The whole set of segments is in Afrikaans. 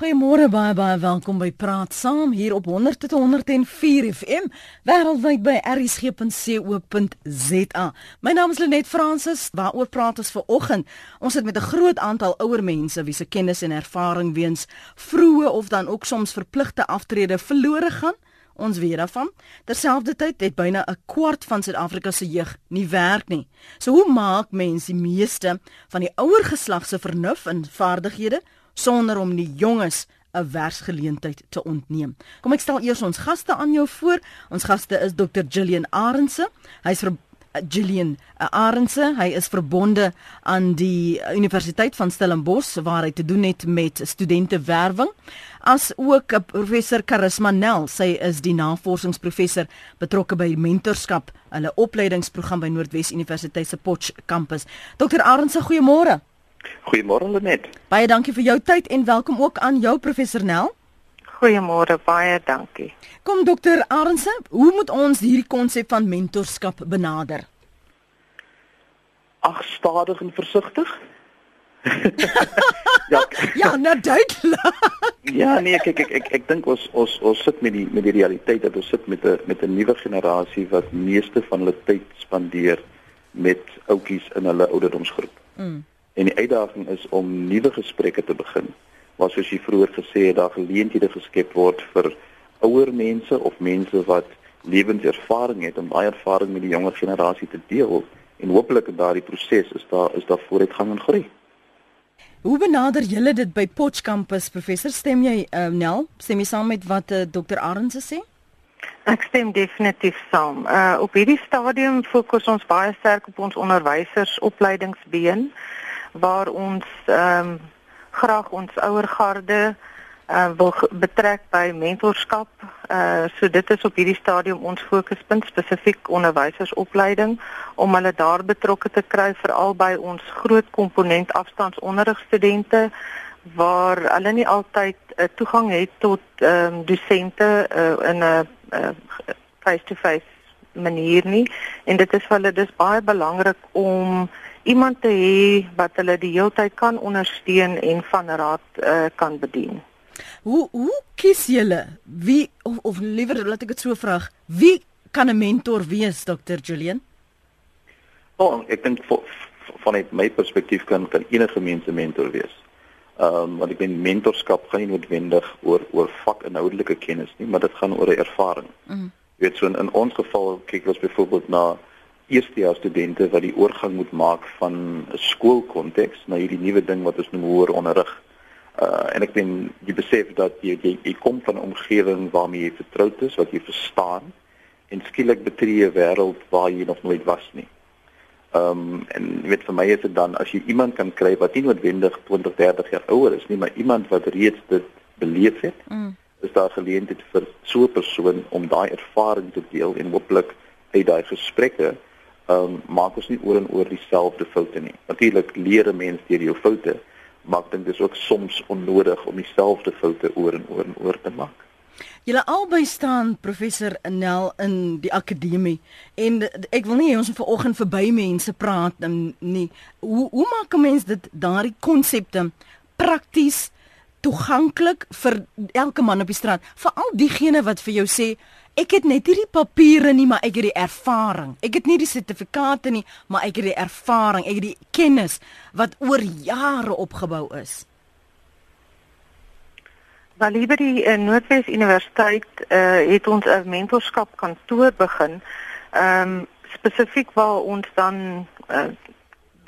Goeiemôre baie baie welkom by Praat Saam hier op 100.104 FM wêreldwyd by rsg.co.za. My naam is Lenet Fransis. Waaroor praat ons ver oggend? Ons het met 'n groot aantal ouer mense wie se kennis en ervaring weens vroeë of dan ook soms verpligte aftrede verlore gaan. Ons weet daarvan. Terselfdertyd het byna 'n kwart van Suid-Afrika se jeug nie werk nie. So hoe maak mense die meeste van die ouer geslag se vernuf en vaardighede sonder om die jonges 'n versgeleentheid te ontneem. Kom ek stel eers ons gaste aan jou voor. Ons gaste is Dr. Gillian Arendse. Hy's vir Gillian uh, Arendse. Hy is verbonde aan die Universiteit van Stellenbosch waar hy te doen het met studente werwing. As ook uh, professor Charisma Nel. Sy is die navorsingsprofessor betrokke by mentorskap, hulle opleidingsprogram by Noordwes Universiteit se Potch kampus. Dr. Arendse, goeiemôre. Goeiemôre Lenet. Baie dankie vir jou tyd en welkom ook aan jou professor Nel. Goeiemôre, baie dankie. Kom dokter Arendse, hoe moet ons hierdie konsep van mentorskap benader? Ag, stadig en versigtig. ja, ja, nou duidelik. ja, nee, kyk ek ek ek dink ons ons ons sit met die met die realiteit dat ons sit met 'n met 'n nuwe generasie wat meeste van hulle tyd spandeer met ouetjies in hulle ouderdomsgroep. Mm. En die uitdaging is om nuwe gesprekke te begin. Waar soos jy vroeër gesê het, daar geleenthede geskep word vir ouer mense of mense wat lewenservaring het om daai ervaring met die jonger generasie te deel en hopelik in daardie proses is daar is daar vooruitgang en groei. Hoe benader julle dit by Potch kampus professor? Stem jy uh, Nel? Stem jy saam met wat uh, Dr. Arends sê? Ek stem definitief saam. Uh op hierdie stadium fokus ons baie sterk op ons onderwysers opleidingsbeen waar ons ehm um, graag ons ouer garde uh, wil betrek by mentorskap. Uh so dit is op hierdie stadium ons fokuspunt spesifiek onderwysersopleiding om hulle daar betrokke te kry veral by ons groot komponent afstandsonderrigstudente waar hulle nie altyd uh, toegang het tot ehm um, dosente uh, in 'n uh, face-to-face manier nie en dit is vir hulle dis baie belangrik om iemand te hê wat hulle die hele tyd kan ondersteun en van raad uh, kan bedien. Hoe hoe kies julle wie of, of liewer laat ek dit so vra, wie kan 'n mentor wees, Dr. Julian? Oh, ek dink vanuit my perspektief kan kan enige mens 'n mentor wees. Ehm um, want ek dink mentorskap gaan nie noodwendig oor oor vakinhoudelike kennis nie, maar dit gaan oor 'n ervaring. Mm. Jy weet so in, in ons geval kyk ons byvoorbeeld na eerstejaars studente wat die oorgang moet maak van 'n skoolkonteks na hierdie nuwe ding wat ons noem hoër onderrig. Uh en ek ben jy besef dat jy jy, jy kom van 'n omgewing waarmee jy vertroud is, wat jy verstaan en skielik betree 'n wêreld waar jy nog nooit was nie. Um en weet vir my is dit dan as jy iemand kan kry wat nie noodwendig 20, 30 jaar ouer is nie, maar iemand wat reeds dit beleef het. Mm. Is daar geleentheid vir so 'n persoon om daai ervaring te deel en hopelik uit daai gesprekke ehm um, maak ons nie oor en oor dieselfde foute nie. Natuurlik leer 'n mens deur jou foute, maar ek dink dit is ook soms onnodig om dieselfde foute oor en oor en oor te maak. Julle albei staan professor Nel in die akademie en ek wil nie hê ons moet vanoggend verby mense praat nie. Hoe hoe maak 'n mens dit daardie konsepte prakties toeganklik vir elke man op die straat, veral diegene wat vir jou sê ek het net hierdie papiere nie, maar ek het die ervaring. Ek het nie die sertifikate nie, maar ek het die ervaring, ek het die kennis wat oor jare opgebou is. Wel liever die uh, Noordwes Universiteit uh, het ons 'n mentorskap kantoor begin. Ehm um, spesifiek waar ons dan uh,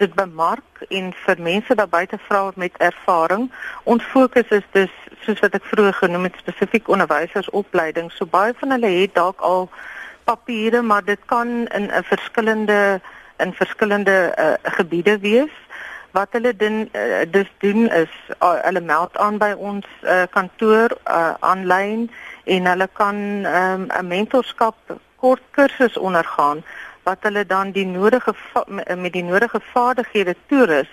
dit bemark en vir mense daar buite vra met ervaring. Ons fokus is dus soos wat ek vroeër genoem het spesifiek onderwysersopleiding. So baie van hulle het dalk al papiere, maar dit kan in 'n verskillende in verskillende uh, gebiede wees. Wat hulle doen uh, dus doen is uh, hulle meld aan by ons uh, kantoor aanlyn uh, en hulle kan um, 'n mentorskap kort kursus ondergaan wat hulle dan die nodige met die nodige vaardighede toerus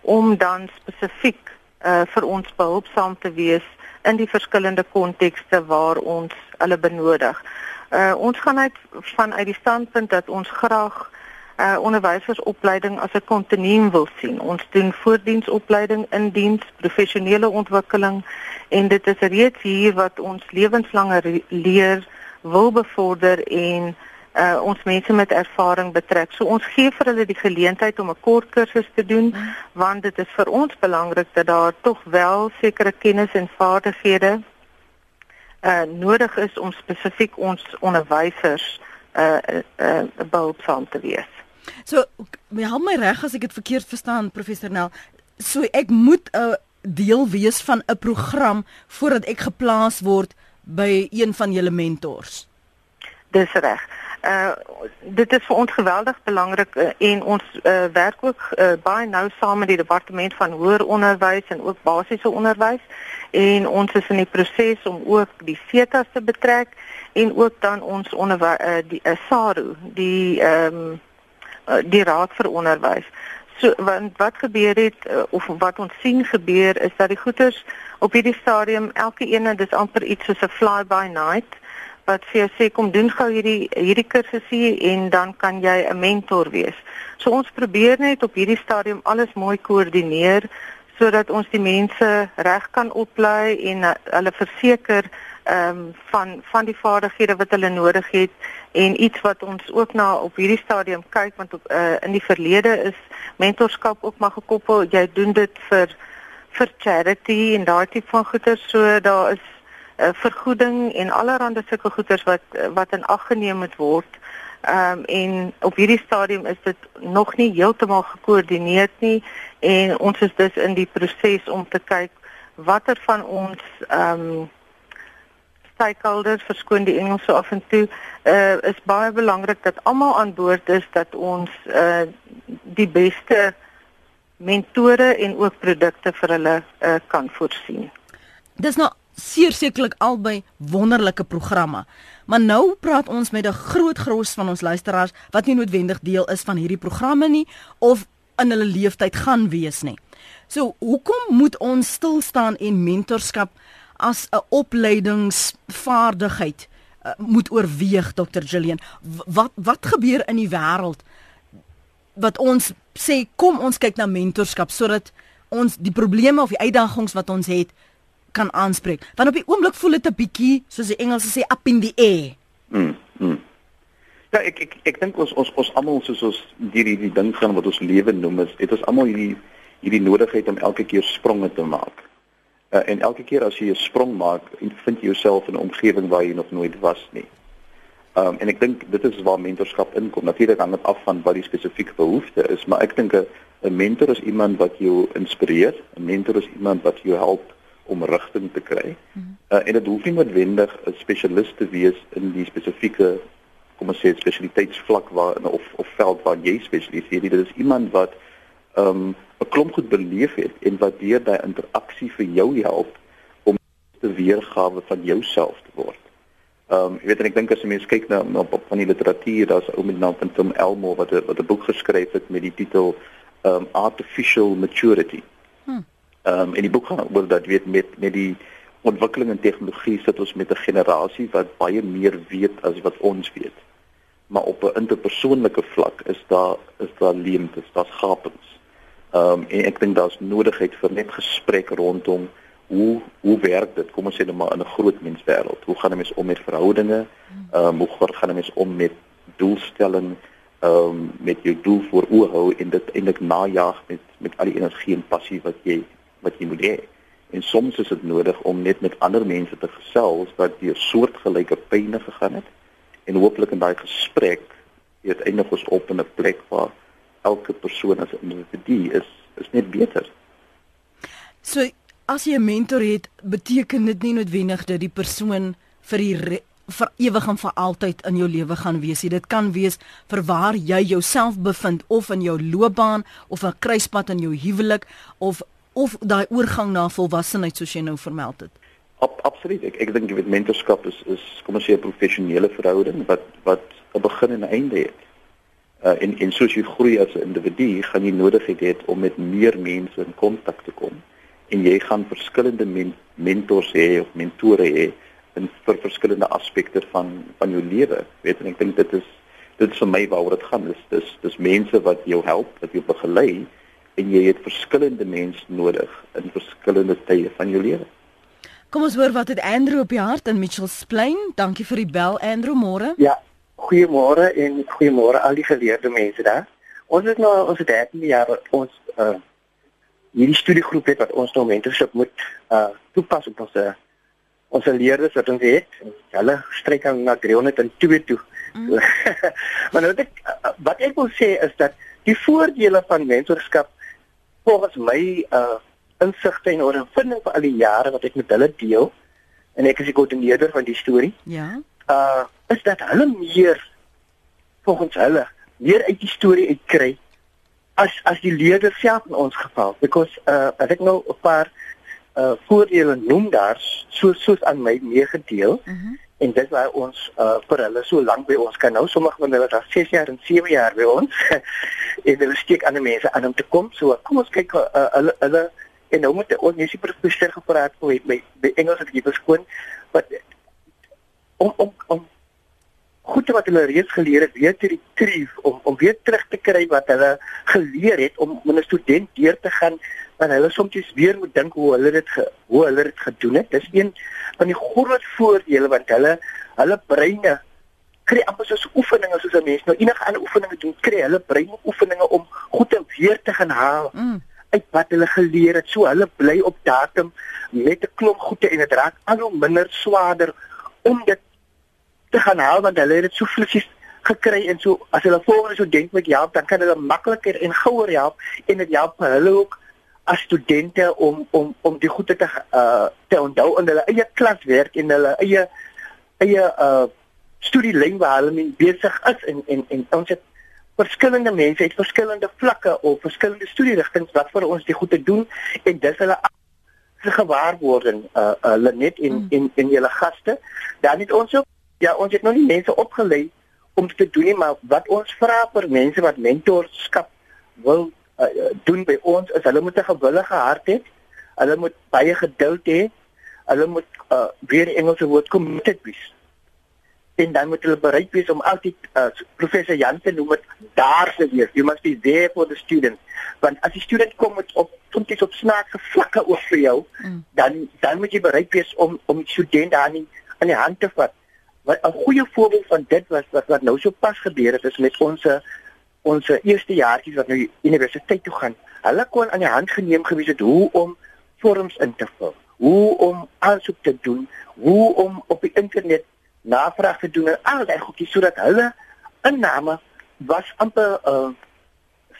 om dan spesifiek uh, vir ons behulpsaam te wees in die verskillende kontekste waar ons hulle benodig. Uh, ons gaan uit van uit die standpunt dat ons graag uh onderwysersopleiding as 'n kontinuum wil sien. Ons doen voordiensopleiding in diens, professionele ontwikkeling en dit is reeds hier wat ons lewenslange leer wil bevorder en uh ons mense met ervaring betrek. So ons gee vir hulle die geleentheid om 'n kort kursus te doen mm. want dit is vir ons belangrik dat daar tog wel sekere kennis en vaardighede uh nodig is om spesifiek ons onderwysers uh uh behulpsaam te wees. So, my help my reg as ek dit verkeerd verstaan professor Nel. So ek moet 'n deel wees van 'n program voordat ek geplaas word by een van julle mentors. Dis reg. Uh dit is vir ons geweldig belangrik uh, en ons uh, werk ook uh, baie nou saam met die departement van hoër onderwys en ook basiese onderwys en ons is in die proses om ook die SETA's te betrek en ook dan ons onderwys uh, die uh, SARU die ehm um, uh, die raad vir onderwys. So want wat gebeur het uh, of wat ons sien gebeur is dat die goeters op hierdie stadium elke een dis amper iets soos 'n fly by night wat vir jou sê kom doen gou hierdie hierdie kursusie en dan kan jy 'n mentor wees. So ons probeer net op hierdie stadium alles mooi koördineer sodat ons die mense reg kan oplei en uh, hulle verseker ehm um, van van die vaardighede wat hulle nodig het en iets wat ons ook na op hierdie stadium kyk want op uh, in die verlede is mentorskap ook maar gekoppel jy doen dit vir vir charity en daai tipe van goeder so daar is uh, vergoeding en allerlei sulke goederes wat wat in ag geneem moet word. Ehm um, en op hierdie stadium is dit nog nie heeltemal gekoördineer nie en ons is dus in die proses om te kyk watter van ons ehm um, stakeholders verskoon die Engels so af en toe uh, is baie belangrik dat almal aan boord is dat ons uh, die beste mentore en ook produkte vir hulle uh, kan voorsien. Dis nou sekerlik albei wonderlike programme. Maar nou praat ons met 'n groot gros van ons luisteraars wat nie noodwendig deel is van hierdie programme nie of in hulle leeftyd gaan wees nie. So, hoekom moet ons stil staan en mentorskap as 'n opleidingsvaardigheid uh, moet oorweeg Dr. Gillian? Wat wat gebeur in die wêreld wat ons sê kom ons kyk na mentorskap sodat ons die probleme of die uitdagings wat ons het kan aanspreek. Want op die oomblik voel dit 'n bietjie soos die Engelse sê up in the air. Mm. mm. Ja, ek ek ek dink ons ons ons almal soos ons hierdie die ding gaan wat ons lewe noem is, het ons almal hierdie hierdie nodigheid om elke keer spronge te maak. Uh, en elke keer as jy 'n sprong maak, vind jy jouself in 'n omgewing waar jy nog nooit was nie. Um, en ek dink dit is waar mentorskap inkom. Natuurlik hang dit af van wat die spesifieke behoefte is, maar ek dink 'n mentor is iemand wat jou inspireer, 'n mentor is iemand wat jou help om rigting te kry. Uh, en dit hoef nie noodwendig 'n spesialis te wees in die spesifieke kom ons sê spesialiteitsvlak waar of of veld waar jy spesialiseer. Dit is iemand wat um 'n klomp goed beleef het en wat deur daai interaksie vir jou help om 'n weergawe van jouself te word. Um jy weet en ek dink as jy mens kyk na, na op van die literatuur, daar's 'n ou met naam van Tom Elmore wat 'n wat 'n boek geskryf het met die titel um Artificial Maturity. Ehm um, en die boek gaan oor dat weet met met die ontwikkeling in tegnologie sit ons met 'n generasie wat baie meer weet as wat ons weet. Maar op 'n interpersoonlike vlak is daar is daar leemtes, daar's gapings. Ehm um, en ek dink daar's nodigheid vir net gesprek rondom hoe hoe werk dit? Kom ons sê net maar in 'n groot menswêreld. Hoe gaan 'n mens om met verhoudinge? Ehm um, hoe gaan 'n mens om met doelstelling? Ehm um, met jou doel voor oë hou en dit eintlik najag met met al die energie en passie wat jy wat jy moet hê. En soms is dit nodig om net met ander mense te gesels wat deur soortgelyke pynne gegaan het en hooplik in daai gesprek eindig ons op in 'n plek waar elke persoon as 'n individu is is net beter. So as jy 'n mentor het, beteken dit nie noodwendig dat die persoon vir die vir ewig en vir altyd in jou lewe gaan wees. Dit kan wees vir waar jy jouself bevind of in jou loopbaan of 'n kruispunt in jou huwelik of of daai oorgang na volwassenheid soos jy nou vermeld het? Ab, absoluut. Ek ek dink jy weet mentorskap is is kom ons sê 'n professionele verhouding wat wat 'n begin en 'n einde het. Uh en en soos jy groei as 'n individu, gaan jy nodigheid hê om met meer mense in kontak te kom en jy gaan verskillende men, mentors hê of mentore hê in vir verskillende aspekte van van jou lewe. Weet en ek dink dit is dit is vir my waaroor dit gaan. Dis dis dis mense wat jou help, wat jou begelei en jy het verskillende mense nodig in verskillende tye van jou lewe. Kom ons hoor wat het Andrew op die hart in Mitchells Plain. Dankie vir die bel Andrew môre. Ja, goeiemôre en goeiemôre al die geleerde mense daar. Ons is nou ons het 13 jaar ons uh hierdie studiegroep het wat ons nou mentorship moet uh toepas op ons ons leerders wat ons het. Hulle strek aan na 302 toe. Mm. maar nou wat ek wat ek wil sê is dat die voordele van mentorskap volgens my uh insigte en ondervinding vir al die jare wat ek met hulle deel en ek is die koördineerder van die storie. Ja. Uh is dat hulle meer volgens hulle meer uit die storie uitkry as as die leerders self in ons geval because uh ek nou 'n paar uh voordele noem daar so soos aan my meegedeel. Mhm. Uh -huh en dit waar ons uh, vir hulle so lank by ons kan nou sommige van hulle daar 6 jaar en 7 jaar by ons en hulle steek aan die mense aan om te kom. So kom ons kyk uh, hulle hulle en nou moet ons nie super professor gepraat hoe met by Engels het jy beskoon wat om om om goed wat hulle reeds geleer het weer te retrieve om om weer terug te kry wat hulle geleer het om met 'n student deur te gaan en hulle soms weer moet dink hoe hulle dit hoe hulle dit gedoen het. Dis een van die groot voordele want hulle hulle breine kry amper soos oefeninge soos 'n mens nou enige ander oefeninge doen, kry hulle brein oefeninge om goed te weer te gaan haal. Mm. uit wat hulle geleer het. So hulle bly op datum met 'n klomp goede en dit raak al hoe minder swaarder om dit te gaan haal want hulle het dit so flissies gekry en so as hulle volgende so denk met help dan kan hulle makliker en gouer help en dit help hulle ook as studente om om om die goeie te uh te onthou in hulle eie klaswerk en hulle eie eie uh studielyn waar hulle mee besig is en en en ons het verskillende mense het verskillende vlakke of verskillende studierigtinge wat vir ons die goeie doen en dis hulle gewaarwording uh uh, net in mm. in in julle gaste dan het ons ook ja ons het nog nie mense opgelei om te doen nie maar wat ons vra vir mense wat mentorskap wil uh, doen by ons is hulle moet 'n gewillige hart hê. Hulle moet baie geduld hê. Hulle moet uh, weer die Engelse woord committed wees. En dan moet hulle bereid wees om altyd uh, professor Jansen noem dit daar te wees. You must be there for the student. Want as die student kom met op soms op snaakse vlakke oor vir jou, mm. dan dan moet jy bereid wees om om die student aan die aan die hand te vat. Wat 'n goeie voorbeeld van dit was wat wat nou so pas gebeur het is met ons ons eerste jaartjies wat nou universiteit toe gaan, hulle kon aan die hand geneem gewees het hoe om vorms in te vul, hoe om aansoek te doen, hoe om op die internet navraag te doen en al daai goedjies sodat hulle inname was amper uh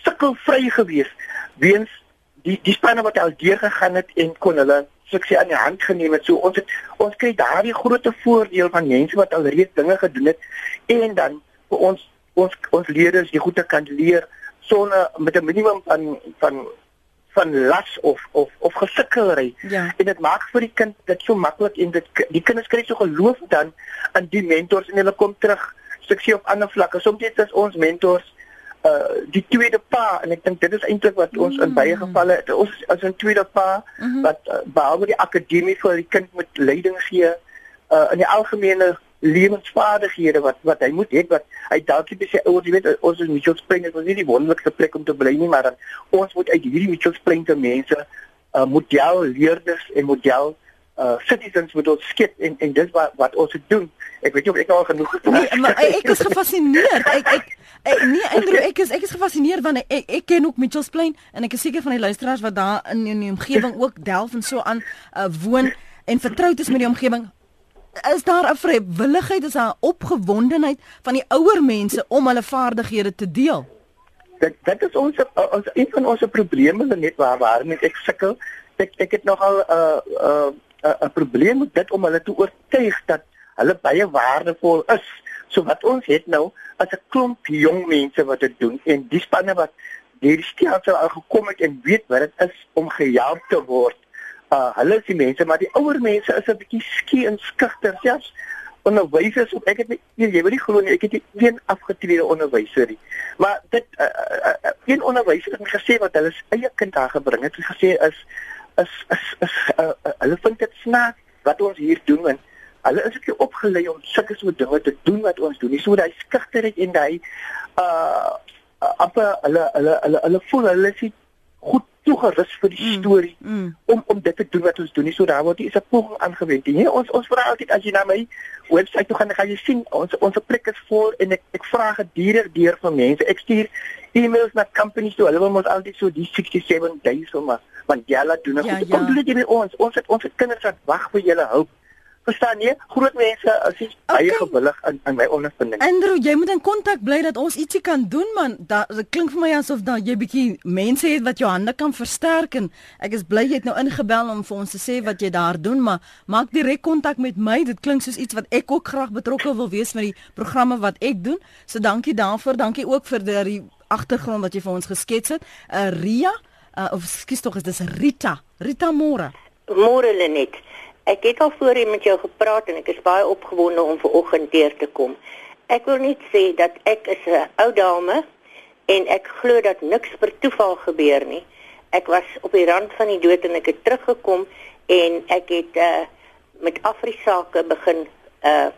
sukkelvry gewees weens die die spanne wat al deur gegaan het en kon hulle sukses aan die hand geneem het. So ons het ons kry daardie groot voordeel van mense wat al reeds dinge gedoen het en dan vir ons ons ons leerders die goeie kan leer sonder met 'n minimum van van van las of of of gesukkelry. Ja. En dit maak vir die kind dit so maklik en dit die kinders kry so geloof dan in die mentors en hulle kom terug sukses op ander vlakke. Soms is ons mentors uh die tweede pa en ek dink dit is eintlik wat ons mm. in baie gevalle ons as 'n tweede pa mm -hmm. wat uh, behalwe die akademie vir die kind met leiding gee uh in die algemene lewensvaardighede wat wat hy moet hê wat hy dalk net sê ouers jy weet ons is Mitchells Plain is nie die wonderlikste plek om te bly nie maar dan ons moet uit hierdie Mitchells Plain te mense uh, model leerders en model uh citizens moet ons skep en en dis wat wat ons doen. Ek weet nie of ek nou al genoeg gesê. Nee, maar ek is gefassineerd. Ek ek, ek nee, Andrew, ek is ek is gefassineerd want ek ek ken ook Mitchells Plain en ek is seker van die luisteraars wat daar in in die omgewing ook delf en so aan uh, woon en vertroud is met die omgewing is daar 'n vrywilligheid is daar 'n opgewondenheid van die ouer mense om hulle vaardighede te deel? Dit dit is ons ons een van ons probleme net waar waar met ek sukkel. Ek ek het nogal 'n uh, 'n uh, 'n probleem met dit om hulle te oortuig dat hulle baie waardevol is. So wat ons het nou as 'n klomp jong mense wat dit doen en die spanne wat hierdie stelsel al gekom het en weet wat dit is om gehelp te word uh hulle is die mense maar die ouer mense is 'n bietjie skie en skugter. Selfs onderwysers ek het nie jy wil nie glo nie ek het een afgetrede onderwyser nie. Maar dit uh, uh, uh, een onderwyser het gesê wat hulle eie kind daar gebring het. Het gesê is is is, is uh, uh, hulle vind dit snaaks wat ons hier doen en Hulle is ook opgelei om sulke soort dinge te doen wat ons doen. Nie. So daai skugterheid en daai uh amper hulle hulle hulle hulle voel hulle is goed toegerus vir die mm, storie mm. om om dit te doen wat ons doen. Nie so daar word is 'n poging aangewend nie. Ons ons vra altyd as jy na my webwerf toe gaan, dan gaan jy sien ons ons plek is vol en ek ek vra gedurig deur van mense. Ek stuur e-mails na companies toe. Hulle wil ons altyd so die 67 days om want julle doen dit. Ja, ja. Kom doen dit by ons. Ons het ons het kinders wat wag vir julle hulp. Verstaan jy? Groot mense as jy okay. baie gewillig in in my ondervinding. Andrew, jy moet in kontak bly dat ons ietsie kan doen man. Dit klink vir my asof dan jy bietjie mense het wat jou hande kan versterk en ek is bly jy het nou ingebel om vir ons te sê wat jy daar doen, maar maak direk kontak met my. Dit klink soos iets wat ek ook graag betrokke wil wees met die programme wat ek doen. So dankie daarvoor. Dankie ook vir die agtergrond wat jy vir ons geskets het. Uh Ria, uh, of skus tog is dis Rita. Rita Moore. Moore Lenet. Ek het al voorheen met jou gepraat en ek is baie opgewonde om ver oggend deur te kom. Ek wil net sê dat ek is 'n ou dame en ek glo dat niks per toeval gebeur nie. Ek was op die rand van die dood en ek het teruggekom en ek het uh met Afrisake begin uh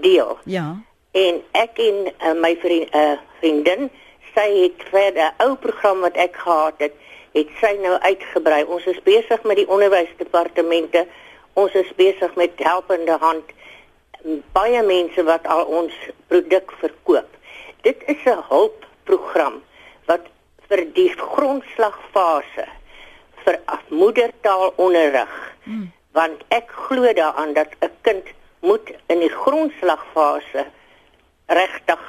deel. Ja. En ek en uh, my vriend uh vriendin, sy het vir 'n ou program wat ek gehad het, het sy nou uitgebrei. Ons is besig met die onderwysdepartemente ons is besig met helpende hand baie mense wat al ons produk verkoop. Dit is 'n hulpprogram wat vir die grondslagfase vir moedertaalonderrig. Hmm. Want ek glo daaraan dat 'n kind moet in die grondslagfase regtig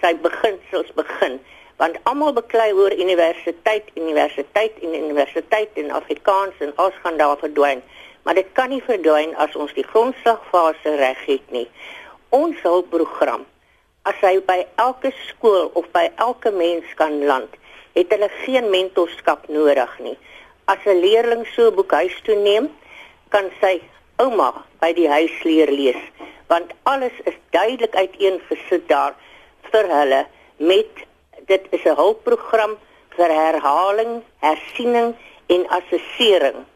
sy beginsels begin want almal beklei oor universiteit, universiteit en universiteit in Afrikaans en ons gaan daar verdwyn maar dit kan nie verdwyn as ons die grondslagfase reg het nie. Ons hulpprogram as hy by elke skool of by elke mens kan land, het hulle geen mentorskap nodig nie. As 'n leerling so 'n boek huis toe neem, kan sy ouma by die huis leer lees, want alles is duidelik uiteengesit daar vir hulle met dit is 'n hulpprogram vir herhaling, hersiening en assessering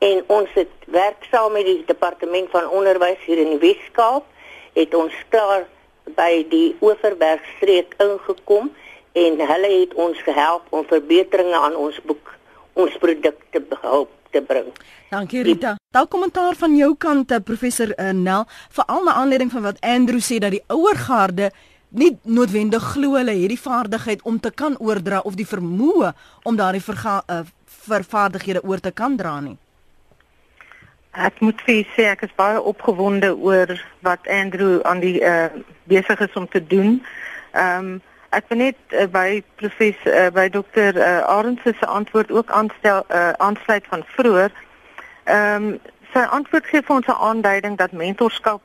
en ons het werk saam met die departement van onderwys hier in die Weskaap het ons klaar by die Oeverberg streek ingekom en hulle het ons gehelp om verbeteringe aan ons boek ons produkte help te bring. Dankie Rita. Daar kommentaar van jou kant eh, professor uh, Nel veral na aanleiding van wat Andrew sê dat die ouer garde nie noodwendig glo hulle het die vaardigheid om te kan oordra of die vermoë om daardie uh, vervaardighede oor te kan dra nie. Ek moet vir sê ek is baie opgewonde oor wat Andrew aan die uh, besig is om te doen. Ehm um, ek wil net uh, by professor uh, by dokter uh, Arends se antwoord ook aanstel uh, aansluit van vroeër. Ehm um, sy antwoord gee vir ons 'n aanduiding dat mentorskap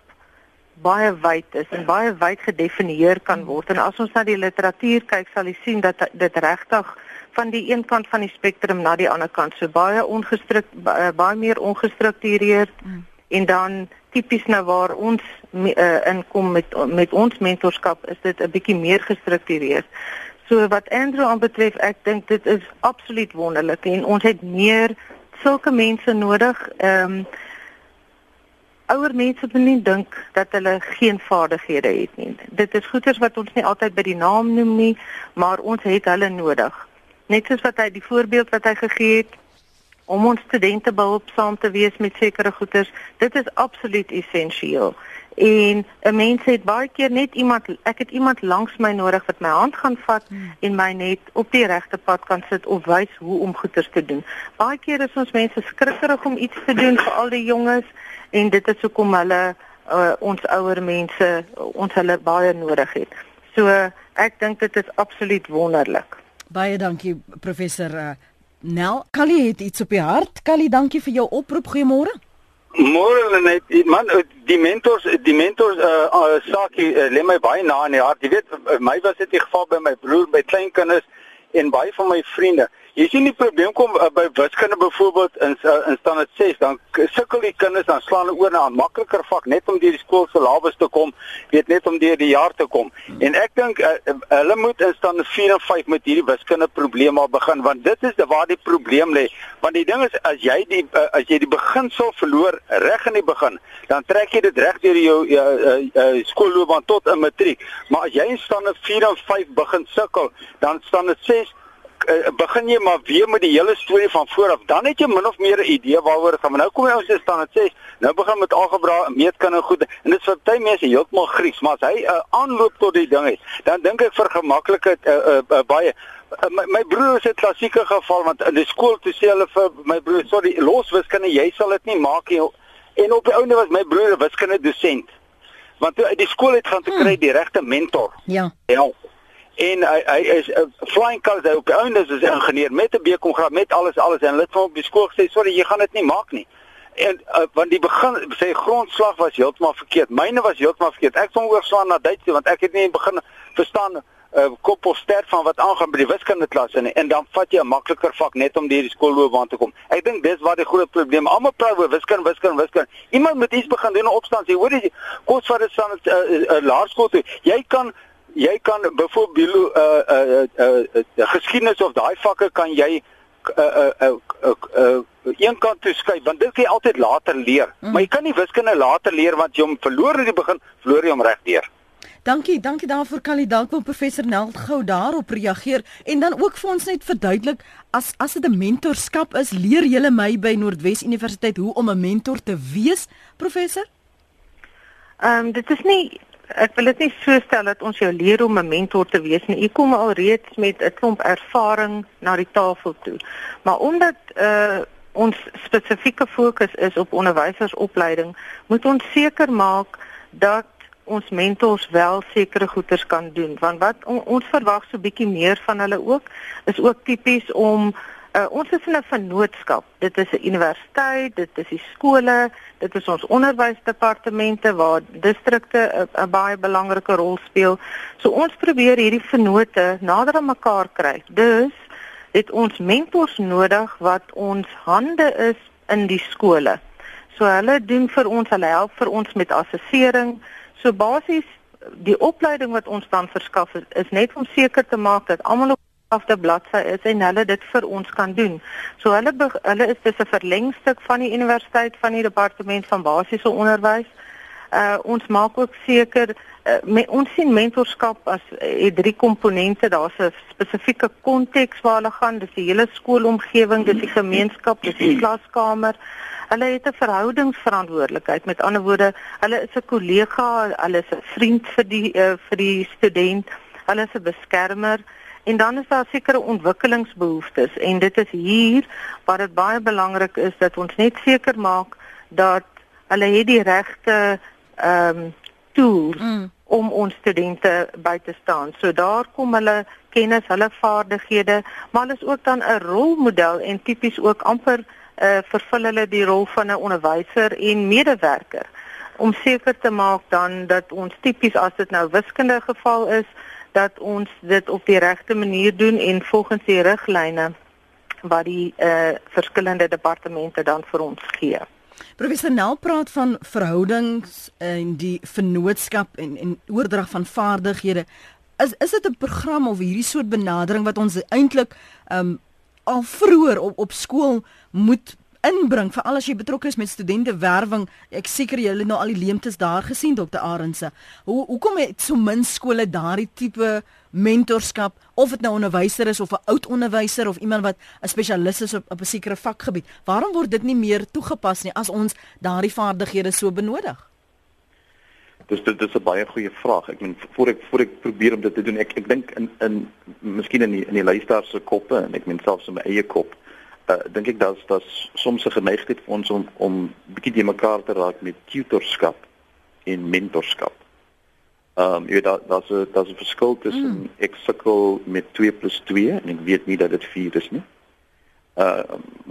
baie wyd is en baie wyd gedefinieer kan word. En as ons na die literatuur kyk, sal jy sien dat dit regtig van die een kant van die spektrum na die ander kant. So baie ongestruk eh, baie meer ongestruktureerd mm. en dan tipies nou waar ons uh, inkom met met ons mentorskap is dit 'n bietjie meer gestruktureerd. So wat Andrew aanbetref, ek dink dit is absoluut wonderlik en ons het meer sulke mense nodig. Ehm um, ouer mense moet nie dink dat hulle geen vaardighede het nie. Dit is goeters wat ons nie altyd by die naam noem nie, maar ons het hulle nodig net soos wat hy die voorbeeld wat hy gegee het om ons studente behulpsaam te wees met sekere goeders, dit is absoluut essensieel. En 'n mens het baie keer net iemand ek het iemand langs my nodig wat my hand gaan vat hmm. en my net op die regte pad kan sit of wys hoe om goeders te doen. Baie keer is ons mense skrikkerig om iets te doen vir al die jonges en dit is hoekom hulle uh, ons ouer mense ons hulle baie nodig het. So ek dink dit is absoluut wonderlik. Baie dankie professor uh, Nel. Kali het iets op die hart. Kali, dankie vir jou oproep. Goeiemôre. Môre net man eh, die mentors die mentors uh, uh saakie uh, lê my baie na in die hart. Jy weet my was dit die geval by my broer, by kleinkinders en baie van my vriende. Jy sien die probleem kom uh, by wiskunde byvoorbeeld in uh, in standaard 6, dan sukkel die kinders dan slaan hulle oor na 'n makliker vak net om deur die skool se labes te kom, weet net om deur die jaar te kom. Hmm. En ek dink uh, hulle moet in standaard 4 en 5 met hierdie wiskunde probleem al begin want dit is waar die probleem lê. Want die ding is as jy die uh, as jy die beginsel verloor reg in die begin, dan trek jy dit reg deur jou uh, uh, uh, skoolloopbaan tot 'n matriek. Maar as jy in standaard 4 en 5 begin sukkel, dan standaard 6 uh, begin jy maar weer met die hele storie van voor af. Dan het jy min of meer 'n idee waaroor dit gaan. Maar nou kom jy ons staan dit sê, nou begin met algebra, meetkunde goed en dit is vir baie mense heeltemal Grieks, maar as hy 'n uh, aanloop tot die ding het, dan dink ek vir gemaklikheid uh, uh, uh, baie uh, my, my broer is 'n klassieke geval want in die skool toe sê hulle vir my broer, sorry, los wiskunde, jy sal dit nie maak nie. En op die ouene was my broer 'n wiskunde dosent. Want toe uit die skool het gaan te kry hmm. die regte mentor. Ja. Ja en hy hy is 'n uh, flying colors hy op die ouens is 'n ingenieur met 'n BCom graad met alles alles en hulle het hom op die skool gesê sorry jy gaan dit nie maak nie. En uh, want die begin sê grondslag was heeltemal verkeerd myne was heeltemal verkeerd. Ek kon oorslaan na Duits want ek het nie begin verstaan uh, kop of ster van wat aangaan by die wiskunde klas en en dan vat jy 'n makliker vak net om deur die skoolloopbaan te kom. Ek dink dis waar die groot probleem almal praat oor wiskunde wiskunde wiskunde. Iemand moet iets begin doen opstaan sê hoor jy kos vir dit staan 'n uh, uh, laerskool toe. Jy kan jy kan byvoorbeeld uh uh uh, uh, uh geskiedenis of daai vakke kan jy uh uh uh, uh, uh een kant toe skuif want dit kan jy altyd later leer. Mm. Maar jy kan nie wiskunde later leer want jy hom verloor in die begin, verloor jy hom reg deur. Dankie, dankie daarvoor Kali. Dalk wil professor Neld gou daarop reageer en dan ook vir ons net verduidelik as as dit 'n mentorskap is, leer jy my by Noordwes Universiteit hoe om 'n mentor te wees, professor? Ehm um, dit is nie ek wil dit nie so stel dat ons jou leer om 'n mentor te wees nie. U kom al reeds met 'n klomp ervaring na die tafel toe. Maar omdat uh ons spesifieke fokus is op onderwysersopleiding, moet ons seker maak dat ons mentors wel sekere goeders kan doen. Want wat on, ons verwag so bietjie meer van hulle ook is ook tipies om Uh, ons is in 'n vennootskap. Dit is 'n universiteit, dit is die skole, dit is ons onderwysdepartemente waar distrikte 'n baie belangrike rol speel. So ons probeer hierdie vennote nader aan mekaar kry. Dus het ons mentors nodig wat ons hande is in die skole. So hulle doen vir ons, hulle help vir ons met assessering. So basies die opleiding wat ons dan verskaf is, net om seker te maak dat almal afte bladsy is en hulle dit vir ons kan doen. So hulle hulle is dis 'n verlengstuk van die universiteit van die departement van basiese onderwys. Uh ons maak ook seker uh, me, ons sien mentorskap as uh, drie komponente. Daar's 'n spesifieke konteks waar hulle gaan. Dis die hele skoolomgewing, dis die gemeenskap, dis die klaskamer. Hulle het 'n verhoudingsverantwoordelikheid. Met ander woorde, hulle is 'n kollega, hulle is 'n vriend vir die uh, vir die student, hulle is 'n beskermer. En dan is daar sekere ontwikkelingsbehoeftes en dit is hier waar dit baie belangrik is dat ons net seker maak dat hulle het die regte ehm um, tools mm. om ons studente by te staan. So daar kom hulle kennis, hulle vaardighede, maar hulle is ook dan 'n rolmodel en tipies ook amper uh, vervul hulle die rol van 'n onderwyser en medewerker om seker te maak dan dat ons tipies as dit nou wiskundige geval is, dat ons dit op die regte manier doen en volgens die riglyne wat die uh, verskillende departemente dan vir ons gee. Professor Nel praat van verhoudings en die vennootskap en en oordrag van vaardighede. Is is dit 'n program of hierdie soort benadering wat ons eintlik um al vroeër op op skool moet inbring veral as jy betrokke is met studente werwing. Ek seker julle het nou al die leemtes daar gesien Dr. Arendse. Hoe hoekom het so min skole daardie tipe mentorskap of dit nou 'n onderwyser is of 'n oud onderwyser of iemand wat 'n spesialis is op, op 'n sekere vakgebied. Waarom word dit nie meer toegepas nie as ons daardie vaardighede so benodig? Dis dit is 'n baie goeie vraag. Ek meen voor ek voor ek probeer om dit te doen, ek ek dink in in miskien in die in die luisteraars se koppe en ek meen selfs in my eie kop uh, dink ek dat dat soms 'n geneigtheid vir ons om om bietjie die mekaar te raak met tutorskap en mentorskap. Ehm um, jy weet daar daar's 'n daar's 'n verskil tussen mm. ek sukkel met 2 + 2 en ek weet nie dat dit 4 is nie. Uh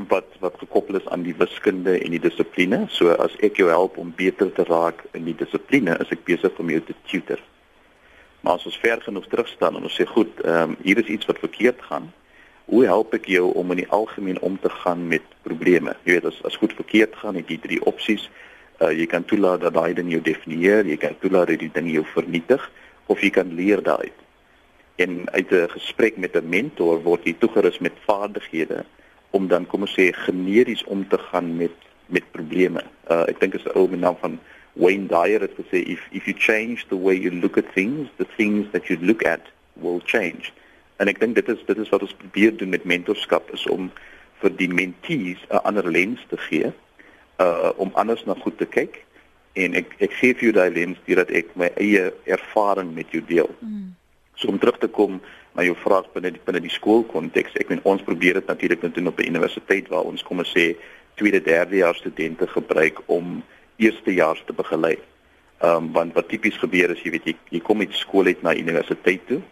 wat wat gekoppel is aan die wiskunde en die dissipline. So as ek jou help om beter te raak in die dissipline, is ek besig om jou te tutor. Maar as ons ver genoeg terug staan en ons sê goed, ehm um, hier is iets wat verkeerd gaan, hoe help ek jou om in die algemeen om te gaan met probleme? Jy weet as as goed verkeerd gaan, het jy drie opsies. Uh jy kan toelaat dat daai ding jou definieer, jy kan toelaat dat die ding jou vernietig of jy kan leer daaruit. En uit 'n gesprek met 'n mentor word jy toegerus met vaardighede om dan kom ons sê generies om te gaan met met probleme. Uh ek dink is 'n ou naam van Wayne Dyer het gesê if if you change the way you look at things, the things that you look at will change. En ek dink dit is dit is wat ons probeer doen met mentorskap is om vir die mentees 'n ander lens te gee uh om anders na goed te kyk en ek ek gee vir jou daai lens deurdat ek my eie ervaring met jou deel. Mm. So om terug te kom na jou vraag binne die binne die skoolkonteks, ek meen ons probeer dit natuurlik net doen op 'n universiteit waar ons kom ons sê tweede derde jaar studente gebruik om eerstejaars te begelei. Ehm um, want wat tipies gebeur is jy weet jy, jy kom uit skool uit na universiteit toe.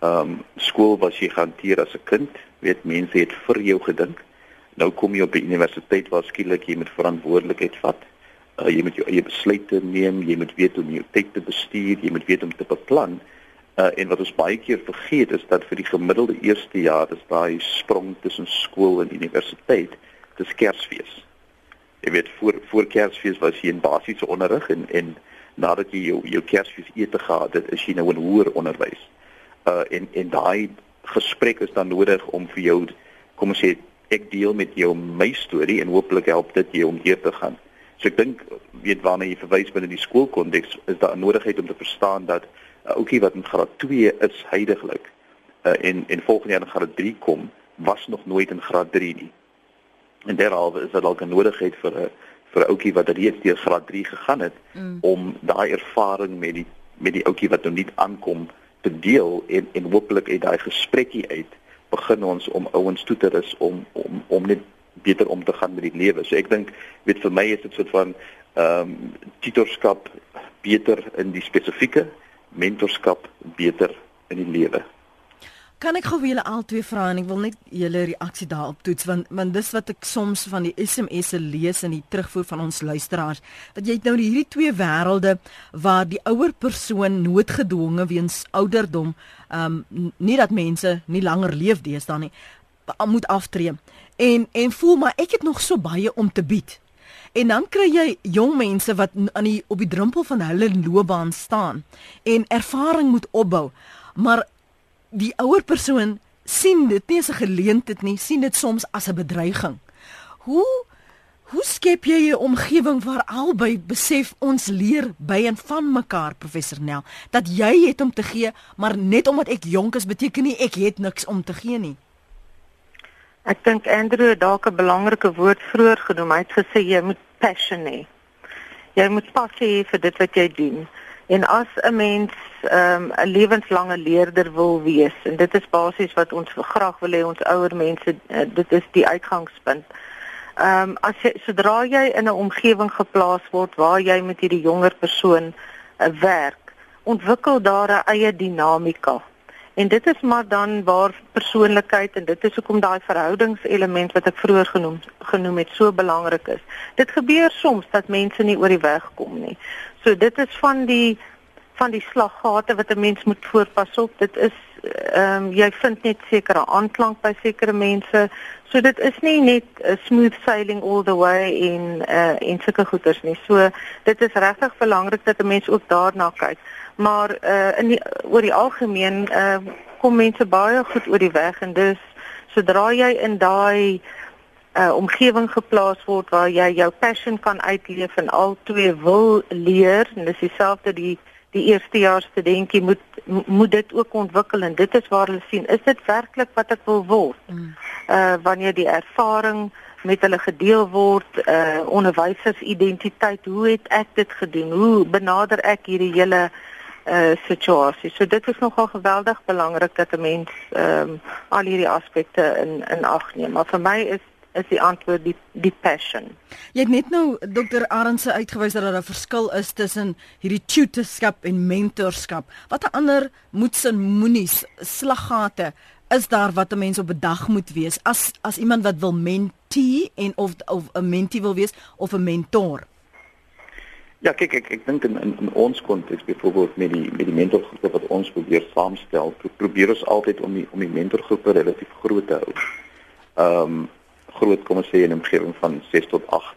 Ehm um, skool was jy gehanteer as 'n kind, weet mense het vir jou gedink. Nou kom jy op die universiteit waar skielik jy met verantwoordelikheid vat. Uh, jy moet jou eie besluite neem, jy moet weet hoe om jou tyd te bestuur, jy moet weet om te beplan. Uh, en wat ons baie keer vergeet is dat vir die gemiddelde eerste jaar is daai sprong tussen skool en universiteit dis Kersfees jy weet voor voor Kersfees was jy in basiese onderrig en en nadat jy jou jou Kersfees ete gehad het, is jy nou in hoër onderwys. Uh en en daai gesprek is dan nodig om vir jou kom ons sê ek deel met jou my storie en hooplik help dit jou om hier te gaan. So ek dink weet waarna jy verwys binne die skoolkonteks is daar 'n nodigheid om te verstaan dat 'n uh, ouetjie wat in graad 2 is heidaglik uh en en volgende jaar in graad 3 kom was nog nooit in graad 3 nie. En derhalwe is dit dalk 'n nodigheid vir 'n vir 'n ouetjie wat reeds deur graad 3 gegaan het mm. om daai ervaring met die met die ouetjie wat nou nie aankom te deel en en hopelik uit daai gesprekkie uit begin ons om ouens toe te rus om om om net beter om te gaan met die lewe. So ek dink weet vir my is dit soort van ehm um, tutorskap beter in die spesifieke mentorskap beter in die lewe. Kan ek gou julle albei vra en ek wil net julle reaksie daarop toets want want dis wat ek soms van die SMS'e lees in die terugvoer van ons luisteraars dat jy nou hierdie twee wêrelde waar die ouer persoon noodgedwonge weens ouderdom ehm um, nie dat mense nie langer leef deesdae nie moet aftree en en voel maar ek het nog so baie om te bied. En dan kry jy jong mense wat aan die op die drempel van hulle loopbaan staan en ervaring moet opbou. Maar die ouer persoon sien dit nie as 'n geleentheid nie, sien dit soms as 'n bedreiging. Hoe hoe skep jy 'n omgewing waar albei besef ons leer by en van mekaar, professor Nel, dat jy het om te gee, maar net omdat ek jonk is beteken nie ek het niks om te gee nie. Ek dink Andrew het dalk 'n belangrike woord vroeër genoem. Hy het gesê jy moet passion hê. Jy moet passie hê vir dit wat jy doen. En as 'n mens ehm, 'n um, lewenslange leerder wil wees en dit is basies wat ons graag wil hê ons ouer mense uh, dit is die uitgangspunt. Ehm um, as jy sodra jy in 'n omgewing geplaas word waar jy met hierdie jonger persoon uh, werk, ontwikkel daar 'n eie dinamika. En dit is maar dan waar persoonlikheid en dit is hoekom daai verhoudingselement wat ek vroeër genoem genoem het so belangrik is. Dit gebeur soms dat mense nie oor die weg kom nie. So dit is van die van die slaggate wat 'n mens moet voorpas op. Dit is ehm um, jy vind net sekere aanklank by sekere mense. So dit is nie net 'n smooth sailing all the way in uh en sulke goeters nie. So dit is regtig belangrik dat 'n mens ook daarna kyk. Maar uh in die oor die algemeen uh kom mense baie goed oor die weg en dus sodra jy in daai uh, omgewing geplaas word waar jy jou passion kan uitleef en al twee wil leer. En dis dieselfde die die eerstejaars studentjie moet moet dit ook ontwikkel en dit is waar hulle sien is dit werklik wat ek wil word? Mm. uh wanneer die ervaring met hulle gedeel word uh onderwysers identiteit hoe het ek dit gedoen? Hoe benader ek hierdie hele uh situasie? So dit is nogal geweldig belangrik dat 'n mens ehm um, al hierdie aspekte in in ag neem. Maar vir my is is die antwoord die die passion. Jy het net nou dokter Arendse uitgewys dat daar 'n verskil is tussen hierdie tutorskap en mentorskap. Watter ander moets en moenies slaggate is daar wat 'n mens op 'n dag moet wees as as iemand wat wil mentee en of of 'n mentee wil wees of 'n mentor? Ja, kyk ek ek dink in, in in ons konteks byvoorbeeld met die met die mentorgroepe wat ons probeer saamstel, pro probeer ons altyd om die om die mentorgroepe relatief groot te hou. Ehm um, groot kom ons sê in 'n omgewing van 6 tot 8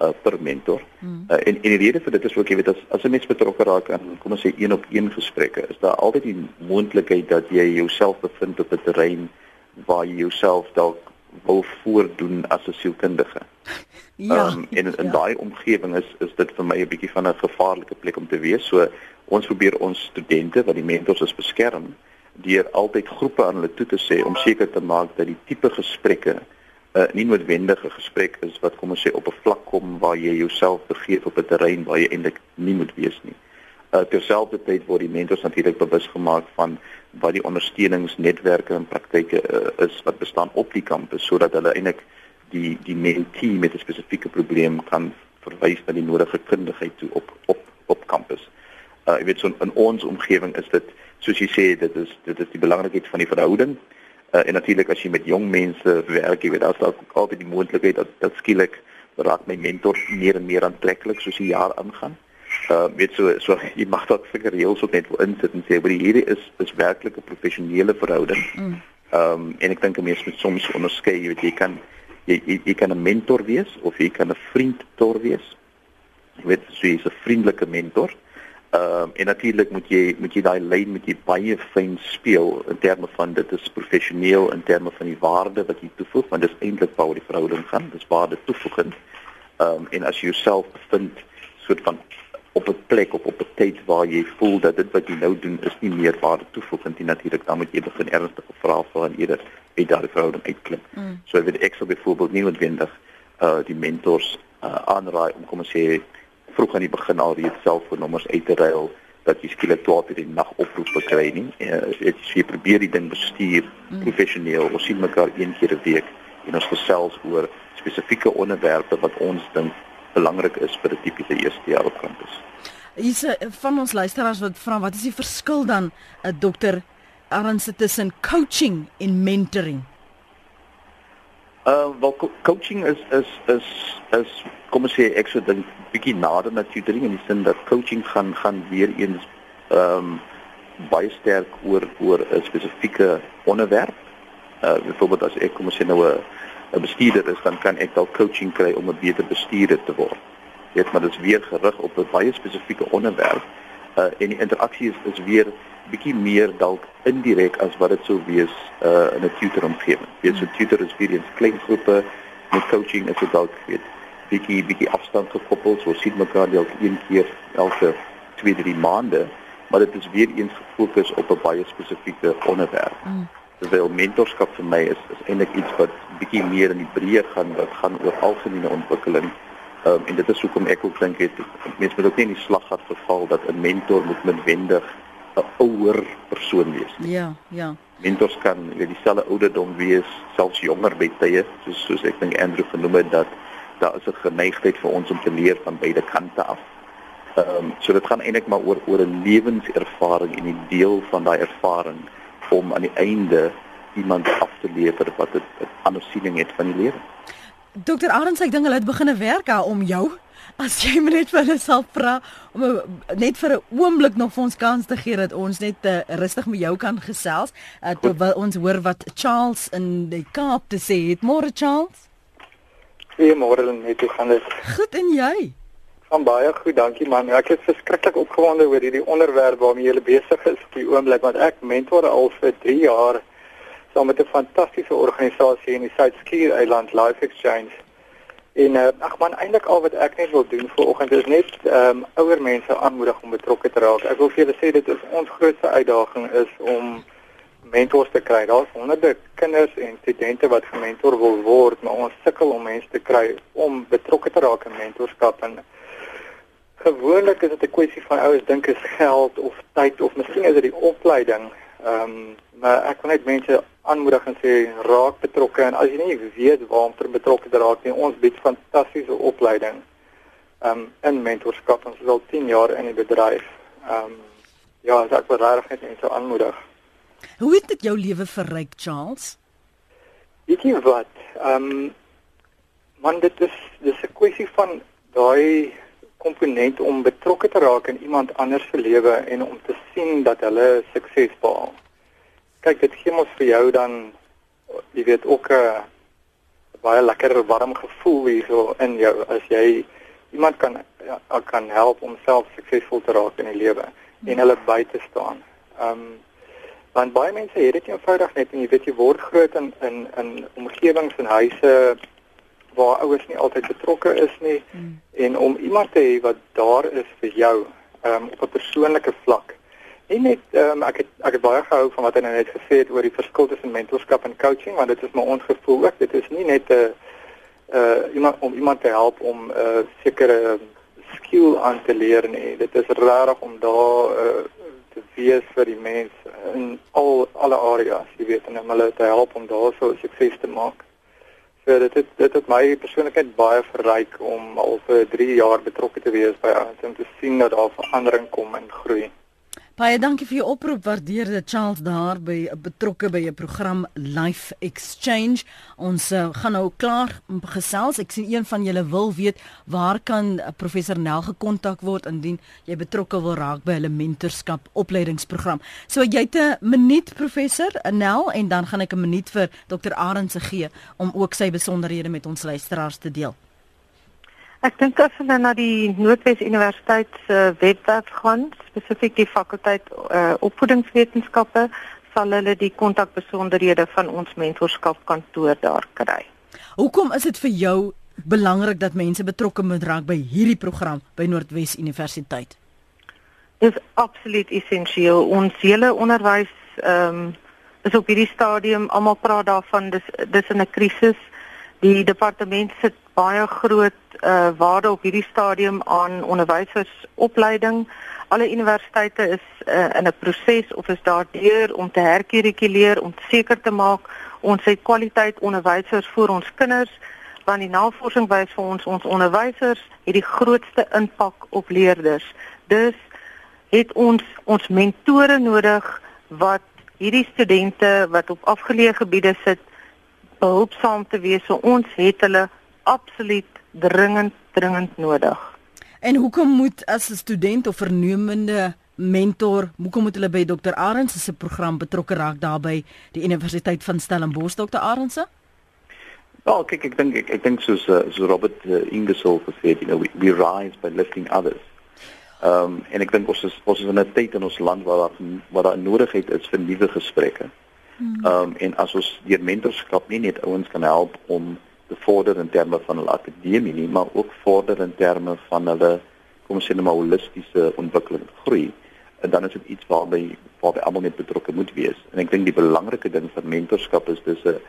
uh, per mentor. Hmm. Uh, en en die rede vir dit is ook jy weet as as 'n mens betrokke raak aan kom ons sê een op een gesprekke, is daar altyd die moontlikheid dat jy jouself bevind op 'n terrein waar jy jouself dalk wil voordoen as 'n sielkundige. Ja. Um, en in ja. daai omgewing is is dit vir my 'n bietjie van 'n gevaarlike plek om te wees. So ons probeer ons studente wat die mentors is beskerm deur altyd groepe aan hulle toe te sê om seker te maak dat die tipe gesprekke uh, nie noodwendige gesprek is wat kom ons sê op 'n vlak kom waar jy jouself begeef op 'n terrein waar jy eintlik nie moet wees nie. Uh terselfdertyd word die mentors natuurlik bewus gemaak van wat die ondersteuningsnetwerke en praktyke uh, is wat bestaan op die kampus sodat hulle eintlik die die mentee met 'n spesifieke probleem kan verwys na die nodige kundigheid toe op op op kampus. Uh jy weet so in ons omgewing is dit soos jy sê dit is dit is die belangrikheid van die verhouding. Uh, en natuurlik as jy met jong mense werk, jy weet daar's dalk altyd die moontlikheid dat dat skielik raak my mentor meer en meer aantreklik soos die jaar aangaan. Uh weet so so jy mag dalk seker reëls op net wil insit en sê maar hierdie is is werklik 'n professionele verhouding. Mm. Um en ek dink 'n mens moet soms onderskei, jy weet jy kan jy jy, jy kan 'n mentor wees of jy kan 'n vriend tor wees. Jy weet so jy's 'n vriendelike mentor. Ehm uh, en natuurlik moet jy moet jy daai lyn met jy baie fyn speel in terme van dit is professioneel in terme van die waarde wat jy toevoeg want dit is eintlik waar die verhouding gaan dis waarde toevoegend. Ehm um, en as jy jouself bevind soort van op 'n plek op op 'n tyd waar jy voel dat dit wat jy nou doen is nie meer waarde toevoegend nie natuurlik dan moet jy begin ernstige vrae vra en eerder uit daardie verhouding uitklim. Mm. So ek weet ek sou byvoorbeeld nie noodwendig uh die mentors uh, aanraai om kom ons sê vroeg aan die begin al reeds selfoonnommers uit te ruil dat jy skielik 12 uur die nag oproepe kry nie. Uh, jy probeer die ding bestuur mm. professioneel. Ons sien mekaar een keer 'n week en ons gesels oor spesifieke onderwerpe wat ons dink belangrik is vir 'n tipiese eerste jaar op kampus. Hier's van ons luisteraars wat vra wat is die verskil dan 'n uh, dokter Arends tussen coaching en mentoring? Uh wel co coaching is is is is kom ons sê ek sou dink bietjie nader na tutoring in die sin dat coaching gaan gaan weer eens ehm um, baie sterk oor oor 'n spesifieke onderwerp. Uh byvoorbeeld as ek kom ons sê nou 'n 'n bestuurder is dan kan ek dalk coaching kry om 'n beter bestuurder te word. Dit maar dit is weer gerig op 'n baie spesifieke onderwerp. Uh en die interaksie is is weer bietjie meer dalk indirek as wat dit sou wees uh in 'n tutor omgewing. Jy weet so tutor is vir eens klein groepe met coaching is dit dalk weet bietjie bietjie afstand gekoppel, so sien mekaar dalk een keer elke 2, 3 maande, maar dit is weer eens gefokus op 'n baie spesifieke onderwerp. Mm. Terwyl mentorskap vir my is is eintlik iets wat bietjie meer in die breë gaan wat gaan oor algemene ontwikkeling. Um, en dit is hoekom ek ook dink het mense moet ook nie in die slaggat verval dat 'n mentor moet noodwendig 'n ouer persoon wees. Ja, ja. Mentors kan weet dieselfde ouderdom wees, selfs jonger by tye, soos soos ek dink Andrew genoem het dat daar is 'n geneigtheid vir ons om te leer van beide kante af. Ehm um, so dit gaan eintlik maar oor oor 'n lewenservaring en 'n deel van daai ervaring om aan die einde iemand af te lewer wat 'n ander siening het van die lewe. Dokter Arends, ek dink hulle het begine werk daar om jou as jy net vir hulle sal vra om net vir 'n oomblik nog vir ons kans te gee dat ons net uh, rustig met jou kan gesels uh, terwyl ons hoor wat Charles in die Kaap te sê het. Môre Charles. Goeiemôre net, hoe gaan dit? Goed en jy? Van baie goed, dankie man. Ek is verskriklik opgewonde oor hierdie onderwerp waarmee jy besig is op die oomblik want ek mentor al vir 3 jaar saam met 'n fantastiese organisasie in die Suid-Skier Eiland Life Exchange. En uh, ag man, eintlik al wat ek net wil doen vir oggend is net ehm um, ouer mense aanmoedig om betrokke te raak. Ek wil vir julle sê dit is ons grootste uitdaging is om mentors te kry. Daar's honderde kinders en studente wat gementor wil word, maar ons sukkel om mense te kry om betrokke te raak in mentorskap en gewoonlik is dit 'n kwessie van ouers dink is geld of tyd of miskien is dit die opleiding. Ehm um, maar ek wil net mense aanmoedig en sê raak betrokke en as jy nie weet waar om te betrokke te raak nie, ons bied fantastiese opleiding um in mentorskap ons is al 10 jaar in die bedryf. Um ja, ek wil regtig net mense aanmoedig. Hoe het dit jou lewe verryk, Charles? Weet jy wat? Um man dit is dis 'n kwessie van daai komponent om betrokke te raak in iemand anders se lewe en om te sien dat hulle sukses behaal. Kyk, dit gee ons vir jou dan jy weet ook 'n uh, baie lekker warm gevoel hierso in jou as jy iemand kan ja, kan help om self suksesvol te raak in die lewe en hulle by te staan. Ehm um, want baie mense het dit eenvoudig net en jy weet jy word groot in in in omgewings en huise waar ouers nie altyd betrokke is nie hmm. en om iemand te hê wat daar is vir jou um, op 'n persoonlike vlak. Nie net um, ek het ek het baie gehou van wat hy nou net gesê het oor die verskil tussen mentorskap en coaching want dit is my ons gevoel ook dit is nie net 'n uh iemand om iemand te help om 'n uh, sekere skill aan te leer nie. Dit is rarig om daar uh, te wees vir die mense in al alle areas, jy weet, en om hulle te help om daar so sukses te maak. So dit het, dit het my persoonlikheid baie verryk om al vir 3 jaar betrokke te wees by ons om te sien dat daar verandering kom en groei. Baie dankie vir jou oproep. Waardeer dit Charles daar by betrokke by 'n program Life Exchange. Ons uh, gaan nou klaar gesels. Ek sien een van julle wil weet waar kan uh, professor Nel gekontak word indien jy betrokke wil raak by hulle mentorskap opleidingsprogram. So jy het 'n minuut professor Nel en dan gaan ek 'n minuut vir Dr. Arendse gee om ook sy besonderhede met ons luisteraars te deel. Ek dink as hulle na die Noordwes Universiteit se uh, webwerf gaan, spesifiek die fakulteit uh, opvoedingswetenskappe, sal hulle die kontakbesonderhede van ons mentorskapkantoor daar kry. Hoekom is dit vir jou belangrik dat mense betrokke moet raak by hierdie program by Noordwes Universiteit? Dit is absoluut essensieel. Ons hele onderwys ehm um, is op hierdie stadium almal praat daarvan dis dis in 'n krisis. Die departement sit baie groot uh, waarde op hierdie stadium aan onderwysersopleiding. Alle universiteite is uh, in 'n proses of is daardeur om te herkurikuleer om seker te maak ons het kwaliteit onderwysers vir ons kinders want die navorsing wys vir ons ons onderwysers het die grootste impak op leerders. Dus het ons ons mentore nodig wat hierdie studente wat op afgeleë gebiede sit behulpsaam te wees. So ons het hulle absoluut dringend dringend nodig. En hoekom moet as 'n student of vernemende mentor, hoekom moet hulle by Dr. Arends se program betrokke raak daarby die Universiteit van Stellenbosch Dr. Arends? Wel, kyk ek dink ek, ek dink soos uh, so Robert uh, Ingersoll gesê het, you know, we, we rise by lifting others. Ehm um, en ek dink ons is ons is in 'n tyd in ons land waar daar waar daar nodigheid is vir nuwe gesprekke. Hmm. Ehm um, en as ons deur mentorskap nie net ouens kan help om te vorder in terme van hulle akademie nie, maar ook vorder in terme van hulle kom ons sê maar holistiese ontwikkeling groei. En dan is dit iets waarby waarby almal net betrokke moet wees. En ek dink die belangrike ding van mentorskap is dis 'n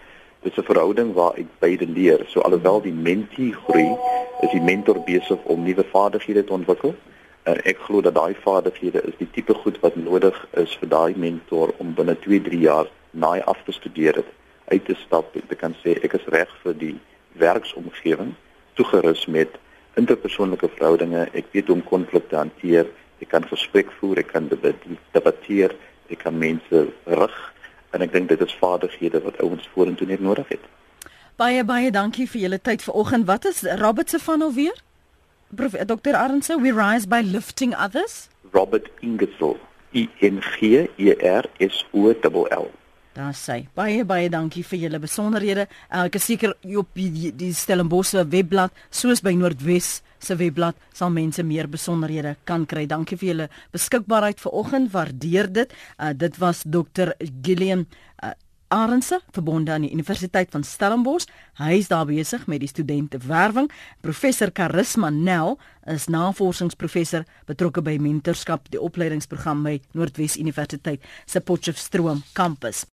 dis 'n verhouding waar ek beide leer. So alhoewel die mentee groei, is die mentor besig om nuwe vaardighede te ontwikkel. En ek glo dat daai vaardighede is die tipe goed wat nodig is vir daai mentor om binne 2-3 jaar naai af te studeer het uit te stap en te kan sê ek is reg vir die werksomgewing toegerus met interpersoonlike verhoudinge. Ek weet hoe om konflikte hanteer. Ek kan gesprek voer, ek kan debatteer, ek kan mense rig en ek dink dit is vaardighede wat ouens vorentoe net nodig het. Baie baie dankie vir julle tyd vanoggend. Wat is Robert se van alweer? Prof Dr. Arendse, we rise by lifting others. Robert Ingersoll. I N G E R S O L L. Daar sê baie baie dankie vir julle besonderhede. Ek is seker op die, die Stellenbosch webblad soos by Noordwes se webblad sal mense meer besonderhede kan kry. Dankie vir julle beskikbaarheid vanoggend. Waardeer dit. Uh, dit was Dr. Gillian uh, Arendse verbonde aan die Universiteit van Stellenbosch. Hy is daar besig met die studente werwing. Professor Charisma Nel is navorsingsprofessor betrokke by mentorskap, die opleidingsprogram by Noordwes Universiteit se Potchefstroom kampus.